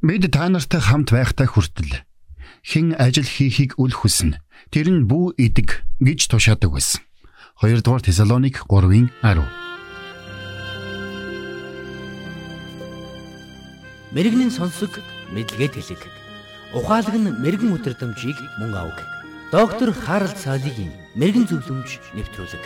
Бид та нартай хамт байхтай хүртэл хэн ажил хийхийг үл хүснэ. Тэр нь бүү идэг гэж тушаадаг байсан. 2 дугаар Тесалоник 3-ын 10. Мэргэний сонсог мэдлэгэд хэлэг. Ухаалаг нь мэрэгэн өдрөмжийг мөн авг. Доктор Харалт цаалогийн мэрэгэн зөвлөмж нэвтрүүлэг.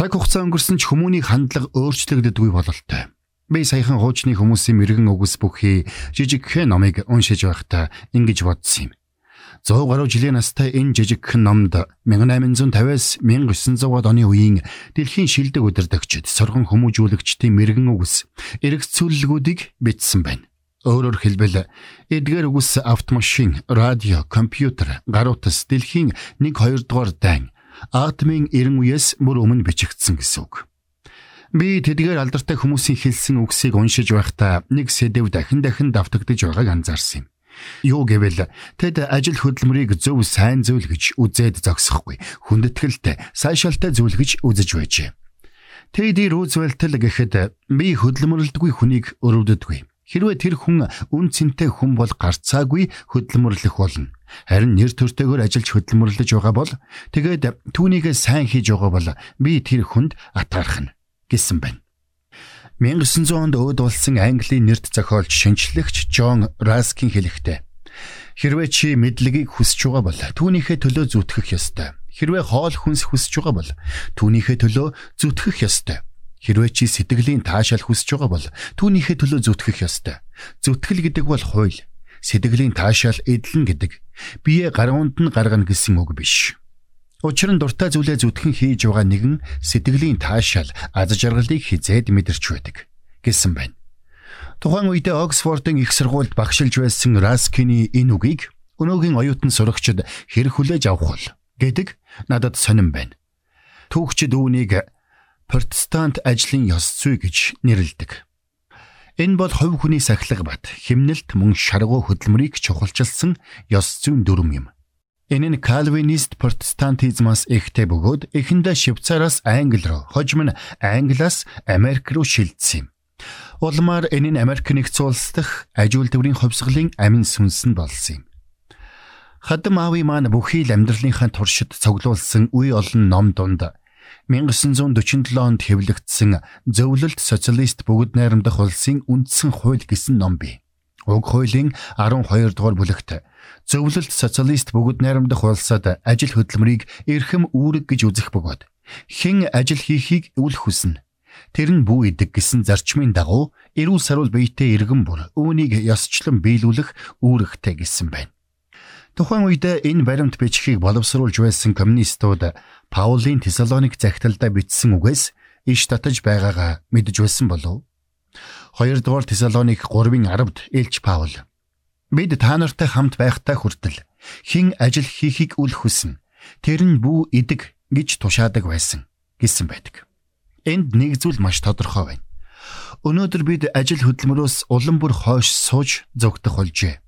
Цаг хугацаа өнгөрсөн ч хүмүүний хандлага өөрчлөгддөггүй бололтой. Би саяхан хуучны хүмүүсийн мэрэгэн үгс бүхий жижигхэн номыг уншиж байхдаа ингэж бодсон юм. 100 гаруй жилийн настай энэ жижигхэн номд 1850-аас 1900-аад оны үеийн дэлхийн шилдэг удирдагчид, соргон хүмүүжүүлэгчдийн мэрэгэн үгс, эргэцүүлэлгүүдийг бичсэн байна. Өөрөөр хэлбэл эдгээр үгс автомашин, радио, компьютер, гаруутас дэлхийн 1 2 дугаар дайн атомын 90 үеэс мөр өмнө бичигдсэн гэсэн үг. Би тэдгээр алдартай хүмүүсийн хэлсэн үгсийг уншиж байхдаа нэг сэдэв дахин дахин давтагдж байгааг анзаарсан юм. Юу гэвэл тэд ажил хөдөлмөрийг зөв сайн зүйл гэж үзээд зогсохгүй хүндэтгэлтэй сайшаалтай зүйл гэж үзэж байжээ. Тэди Рузвельт л гэхэд би хөдөлмөрлөдгүй хүнийг өрөвддөггүй. Хэрвээ тэр хүн үн цэнтэй хүн бол гарцаагүй хөдөлмөрлөх болно. Харин нэр төртэйгээр ажиллаж хөдөлмөрлөж байгаа бол тэгээд түүнийг сайн хийж байгаа бол би тэр хүнд атгарах нь гэсэн байна. 1900 онд өөд болсон Английн нэрд зохиолч шинжлэгч Джон Раскин хэлэхдээ хэрвээ чи мэдлэгийг хүсэж байгаа бол түүнийхээ төлөө зүтгэх ёстой. Хэрвээ хоол хүнс хүсэж байгаа бол түүнийхээ төлөө зүтгэх ёстой. Хэрвээ чи сэтгэлийн таашаал хүсэж байгаа бол түүнийхээ төлөө зүтгэх ёстой. Зүтгэл гэдэг бол хууль. Сэтгэлийн таашаал эдлэн гэдэг бие гаруунд нь гаргана гэсэн үг биш. Учир нь дуртай зүйлээ зүтгэн хийж байгаа нэгэн сэтгэлийн таашаал аз жаргалыг хизээд мэдэрч байдаг гэсэн байна. Тухайн үедээ Оксфордын их сургуульд багшилж байсан Раскины энэ үгийг өнөөгийн оюутан сурагчид хэрэг хүлээж авах бол гэдэг надад сонирн байна. Түүхчид үүнийг протестант ажлын ёс зүй гэж нэрлэдэг. Энэ бол хувь хүний сахилга бат химнэлт мөн шаргуу хөдөлмөрийг чухалчилсан ёс зүйн дүрм юм. Энэ нь Кальвинист протестантизмаас ихтэй бөгөөд эхэндээ Швейцараас Англи руу, хожим нь Англиас Америк руу шилжсэн юм. Улмаар энэ нь Америк нэгдсэн улс дахь ажил төврийн хувьсгалын амин сүнс нь болсон юм. Хадам аави маань бүхий л амьдралынхаа туршид цуглуулсан үе олон ном дунд 1947 онд хэвлэгдсэн зөвлөлт социалист бүгд найрамдах улсын үндсэн хууль гэсэн ном бий. Уг хуулийн 12 дугаар бүлэгт зөвлөлт социалист бүгд найрамдах улсад ажил хөдөлмөрийг эрхэм үүрэг гэж үзэх бөгөөд хэн ажил хийхийг үл хүснэ. Тэр нь бүү идэг гэсэн зарчмын дагуу эрүүл сарвал биетэй иргэн бүр үүнийг ёсчлон биелүүлэх үүрэгтэй гэсэн байна. Тухайн үед энэ баримт бичгийг боловсруулж байсан коммунистууд Паулийн Тесалоник захидалдаа бичсэн үгээс иш татаж байгаагаа мэдж байсан болов. 2 дугаар Тесалоник 3-ын 10-д Илч Паул бид та нартай хамт байхтай хүртэл хэн ажил хийхийг үл хүснэ тэр нь бүү идэг гэж тушаадаг байсан гэсэн байдаг. Энд нэг зүйл маш тодорхой байна. Өнөөдөр бид ажил хөдөлмөрөөс улам бүр хойш сууж зогдох болжээ.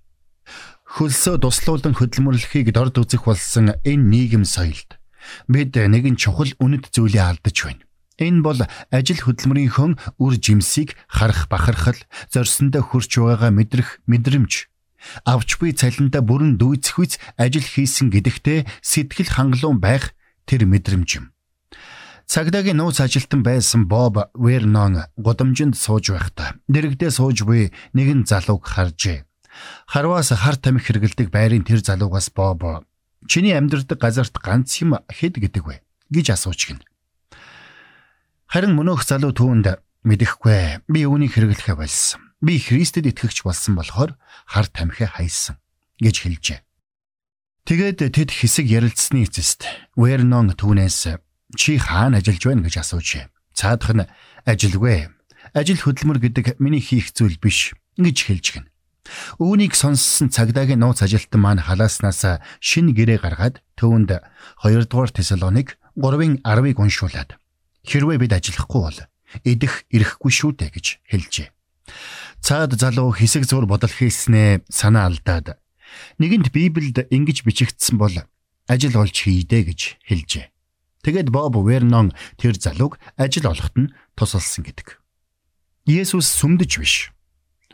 Хөлсөө туслуулан хөдөлмөрлөхийг дорд үзэх болсон энэ нийгэм соёлд Бид нэгэн чухал үнэт зүйлийг алдаж байна. Энэ бол ажил хөдөлмөрийнхөө үр жимсийг харах бахархал, зорьсондоо хүрч байгаагаа мэдрэх мэдрэмж. Авч буй цалиндаа бүрэн дүйцэхүйц ажил хийсэн гэдэгтээ сэтгэл хангалуун байх тэр мэдрэмж юм. Цагдаагийн нууц ажилтан байсан Боб Вернон гудамжинд сууж байхдаа дэрэгдээ сууж буй нэгэн залууг харжээ. Харваас хар тамхи хэргэлдэг байрын тэр залуугаас Боб Чиний амьдрдаг газарт ганц юм хэд гэдэг вэ гэж асууж гин. Харин мөнөөх залуу түүнд мэдэхгүй би үүнийг хэрэглэхэ болсон. Би Христэд итгэгч болсон болохоор хар тамхи хайсан гэж хэлжээ. Тэгээд тэд хэсэг ярилцсны эцэст Вернон түүнээс чи хаана ажиллаж байна гэж асуужээ. Цаадах нь ажилгүй. Ажил хөдөлмөр гэдэг миний хийх зүйл биш гэж хэлж гин. Үүнийг сонссон цагдаагийн нууц ажилтан маань халааснаас шин гэрээ гаргаад төвөнд 2 дугаар Тесалоник 3-ын 10-ыг уншуулад хэрвээ бид ажиллахгүй бол идэх ирэхгүй шүү дээ гэж хэлжээ. Цаад залуу хэсэг зур бодол хийснээ санаа алдаад нэгэнт Библиэд ингэж бичигдсэн бол ажил олж хийдэ гэж хэлжээ. Тэгээд Боб Вернон тэр залууг ажил олоход нь тусалсан гэдэг. Есүс сүмдэж биш.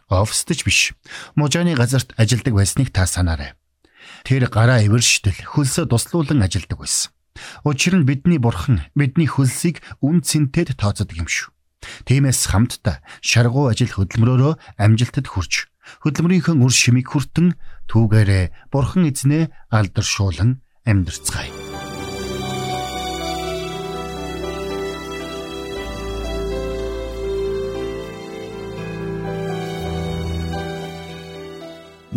Офстж биш. Мужааны газарт ажилдаг байсныг та санаарай. Тэр гараа эвэрштэл хөлсөө туслуулан ажилдаг байсан. Учир нь бидний бурхан бидний хөлсийг үн цэнтэд тооцдог юм шүү. Тиймээс хамтдаа шаргуу ажил хөдөлмөрөөрөө амжилтад хүрч хөдөлмөрийнхөө үр шимийг хүртэн түүгээрээ бурхан эзнээ алдаршуулан амьдрцгаая.